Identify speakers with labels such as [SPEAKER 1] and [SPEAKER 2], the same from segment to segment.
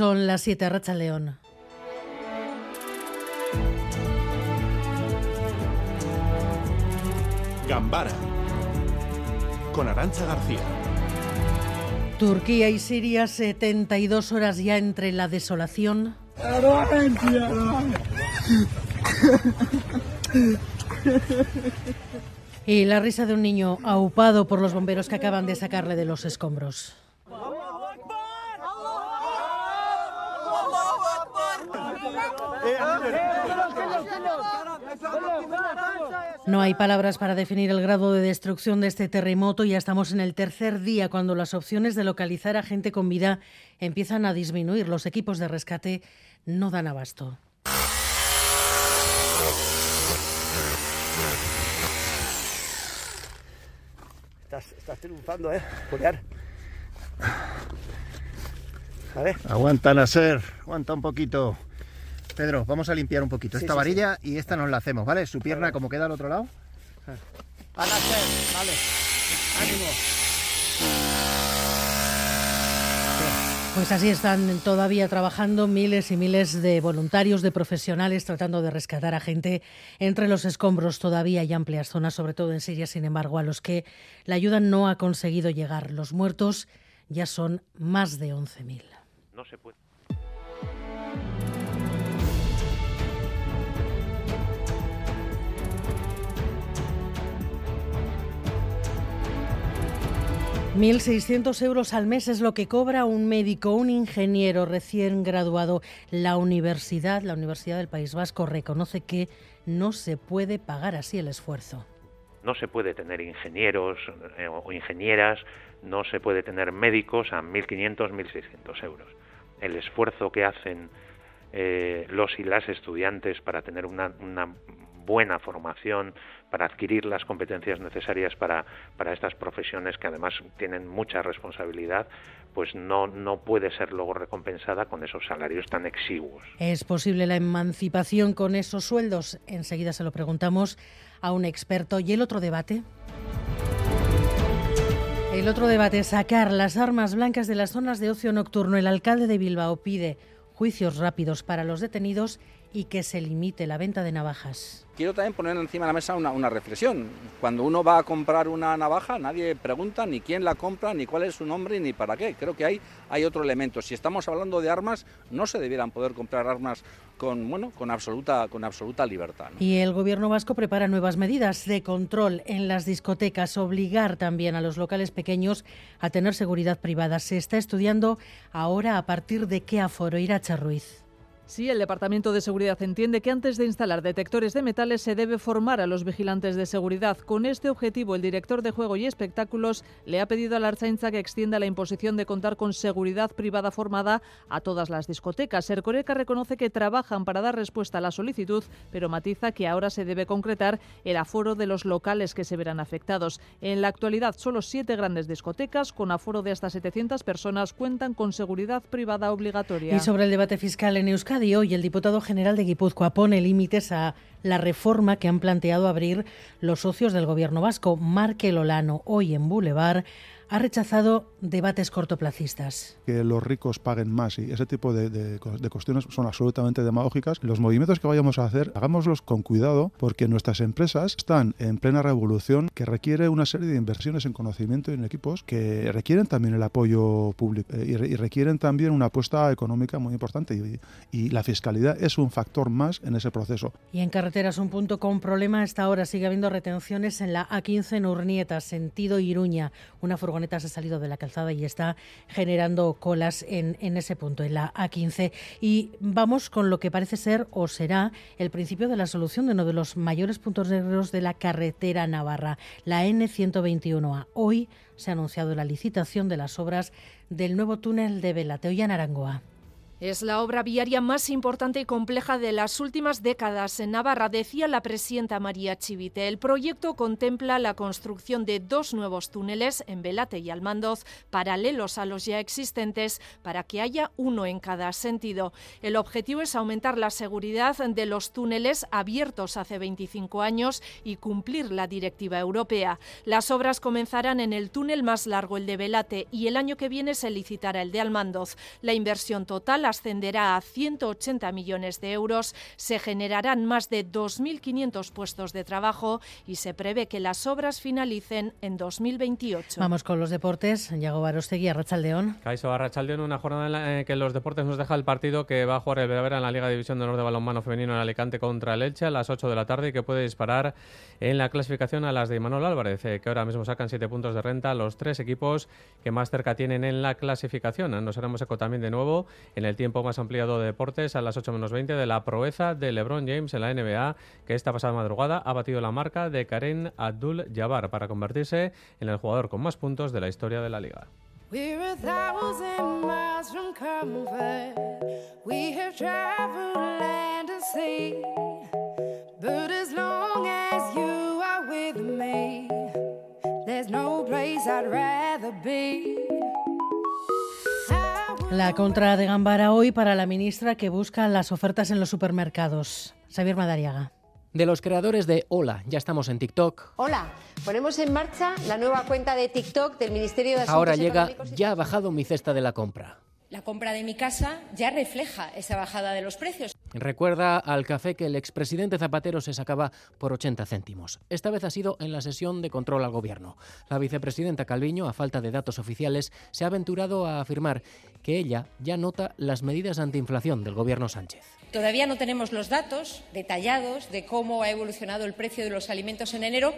[SPEAKER 1] Son las 7, Racha León.
[SPEAKER 2] Gambara con Arancha García.
[SPEAKER 1] Turquía y Siria, 72 horas ya entre la desolación. Y la risa de un niño aupado por los bomberos que acaban de sacarle de los escombros. No hay palabras para definir el grado de destrucción de este terremoto. Ya estamos en el tercer día cuando las opciones de localizar a gente con vida empiezan a disminuir. Los equipos de rescate no dan abasto.
[SPEAKER 3] Estás, triunfando, ¿eh, Julián?
[SPEAKER 4] A ver. Aguanta, Nasser. Aguanta un poquito. Pedro, vamos a limpiar un poquito esta varilla y esta nos la hacemos, ¿vale? Su pierna como queda al otro lado.
[SPEAKER 3] A Nasser, vale. Ánimo.
[SPEAKER 1] Pues así están todavía trabajando miles y miles de voluntarios, de profesionales, tratando de rescatar a gente entre los escombros. Todavía hay amplias zonas, sobre todo en Siria, sin embargo, a los que la ayuda no ha conseguido llegar. Los muertos ya son más de 11.000. No se puede. 1.600 euros al mes es lo que cobra un médico, un ingeniero recién graduado. La universidad, la Universidad del País Vasco, reconoce que no se puede pagar así el esfuerzo.
[SPEAKER 5] No se puede tener ingenieros eh, o ingenieras, no se puede tener médicos a 1.500, 1.600 euros. El esfuerzo que hacen eh, los y las estudiantes para tener una, una buena formación, para adquirir las competencias necesarias para, para estas profesiones que además tienen mucha responsabilidad, pues no, no puede ser luego recompensada con esos salarios tan exiguos.
[SPEAKER 1] ¿Es posible la emancipación con esos sueldos? Enseguida se lo preguntamos a un experto. ¿Y el otro debate? El otro debate, sacar las armas blancas de las zonas de ocio nocturno. El alcalde de Bilbao pide juicios rápidos para los detenidos y que se limite la venta de navajas.
[SPEAKER 6] Quiero también poner encima de la mesa una, una, reflexión. Cuando uno va a comprar una navaja, nadie pregunta ni quién la compra, ni cuál es su nombre, ni para qué. Creo que hay, hay otro elemento. Si estamos hablando de armas, no se debieran poder comprar armas con, bueno, con, absoluta, con absoluta libertad.
[SPEAKER 1] Y el gobierno vasco prepara nuevas medidas de control en las discotecas, obligar también a los locales pequeños a tener seguridad privada. Se está estudiando ahora a partir de qué aforo irá Ruiz.
[SPEAKER 7] Sí, el Departamento de Seguridad entiende que antes de instalar detectores de metales se debe formar a los vigilantes de seguridad. Con este objetivo, el director de Juego y Espectáculos le ha pedido a la Archainza que extienda la imposición de contar con seguridad privada formada a todas las discotecas. Ercoreca reconoce que trabajan para dar respuesta a la solicitud, pero matiza que ahora se debe concretar el aforo de los locales que se verán afectados. En la actualidad, solo siete grandes discotecas con aforo de hasta 700 personas cuentan con seguridad privada obligatoria.
[SPEAKER 1] Y sobre el debate fiscal en Euskadi, y hoy el diputado general de Guipúzcoa pone límites a la reforma que han planteado abrir los socios del gobierno vasco. Marque Lolano, hoy en Boulevard, ha rechazado debates cortoplacistas.
[SPEAKER 8] Que los ricos paguen más y ese tipo de, cuestiones son absolutamente demagógicas. Los movimientos que vayamos a hacer, hagámoslos con cuidado porque nuestras empresas están en plena revolución que requiere una serie de inversiones en conocimiento y en equipos que requieren también el apoyo público eh, y, requieren también una apuesta económica muy importante y, y, la fiscalidad es un factor más en ese proceso.
[SPEAKER 1] Y en carreteras un punto con problema hasta ahora sigue habiendo retenciones en la A15 en Urnieta, sentido Iruña. Una furgoneta ha salido de la calzada y está generando colas en, en ese punto, en la A15. Y vamos con lo que parece ser o será el principio de la solución de uno de los mayores puntos negros de la carretera navarra, la N121A. Hoy se ha anunciado la licitación de las obras del nuevo túnel de Velateo y Arangoa.
[SPEAKER 9] Es la obra viaria más importante y compleja de las últimas décadas en Navarra, decía la presidenta María Chivite. El proyecto contempla la construcción de dos nuevos túneles en Velate y Almandoz, paralelos a los ya existentes, para que haya uno en cada sentido. El objetivo es aumentar la seguridad de los túneles abiertos hace 25 años y cumplir la directiva europea. Las obras comenzarán en el túnel más largo, el de Velate, y el año que viene se licitará el de Almandoz. La inversión total ascenderá a 180 millones de euros, se generarán más de 2.500 puestos de trabajo y se prevé que las obras finalicen en 2028.
[SPEAKER 1] Vamos con los deportes. Yago Barostegui, Arrachaldeón.
[SPEAKER 10] Caiso Arrachaldeón, una jornada en la que los deportes nos deja el partido que va a jugar el Belavera en la Liga División de Honor de Balonmano Femenino en Alicante contra el Elche a las 8 de la tarde y que puede disparar en la clasificación a las de Manuel Álvarez, eh, que ahora mismo sacan 7 puntos de renta los tres equipos que más cerca tienen en la clasificación. Nos haremos eco también de nuevo en el tiempo más ampliado de deportes a las 8 menos 20 de la proeza de LeBron James en la NBA, que esta pasada madrugada ha batido la marca de Karen Abdul-Jabbar para convertirse en el jugador con más puntos de la historia de la liga.
[SPEAKER 1] La contra de Gambara hoy para la ministra que busca las ofertas en los supermercados. Xavier Madariaga.
[SPEAKER 11] De los creadores de Hola, ya estamos en TikTok.
[SPEAKER 12] Hola, ponemos en marcha la nueva cuenta de TikTok del Ministerio de Asuntos
[SPEAKER 11] Ahora llega, ya ha bajado mi cesta de la compra.
[SPEAKER 13] La compra de mi casa ya refleja esa bajada de los precios.
[SPEAKER 11] Recuerda al café que el expresidente Zapatero se sacaba por 80 céntimos. Esta vez ha sido en la sesión de control al gobierno. La vicepresidenta Calviño, a falta de datos oficiales, se ha aventurado a afirmar que ella ya nota las medidas antiinflación del gobierno Sánchez.
[SPEAKER 13] Todavía no tenemos los datos detallados de cómo ha evolucionado el precio de los alimentos en enero,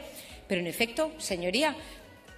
[SPEAKER 13] pero en efecto, señoría,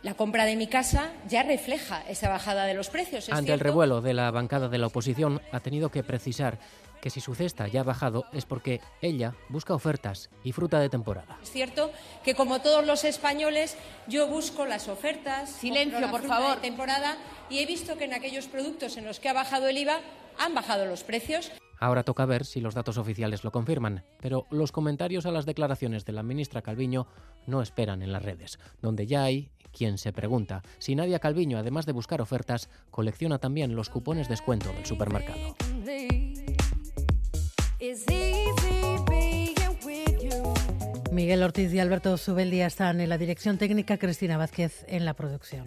[SPEAKER 13] la compra de mi casa ya refleja esa bajada de los precios.
[SPEAKER 11] Ante el revuelo de la bancada de la oposición, ha tenido que precisar que si su cesta ya ha bajado es porque ella busca ofertas y fruta de temporada.
[SPEAKER 13] Es cierto que como todos los españoles yo busco las ofertas,
[SPEAKER 12] silencio por favor,
[SPEAKER 13] de temporada y he visto que en aquellos productos en los que ha bajado el IVA han bajado los precios.
[SPEAKER 11] Ahora toca ver si los datos oficiales lo confirman, pero los comentarios a las declaraciones de la ministra Calviño no esperan en las redes, donde ya hay quien se pregunta si Nadia Calviño, además de buscar ofertas, colecciona también los cupones descuento del supermercado.
[SPEAKER 1] Miguel Ortiz y Alberto Zubeldía están en la dirección técnica, Cristina Vázquez en la producción.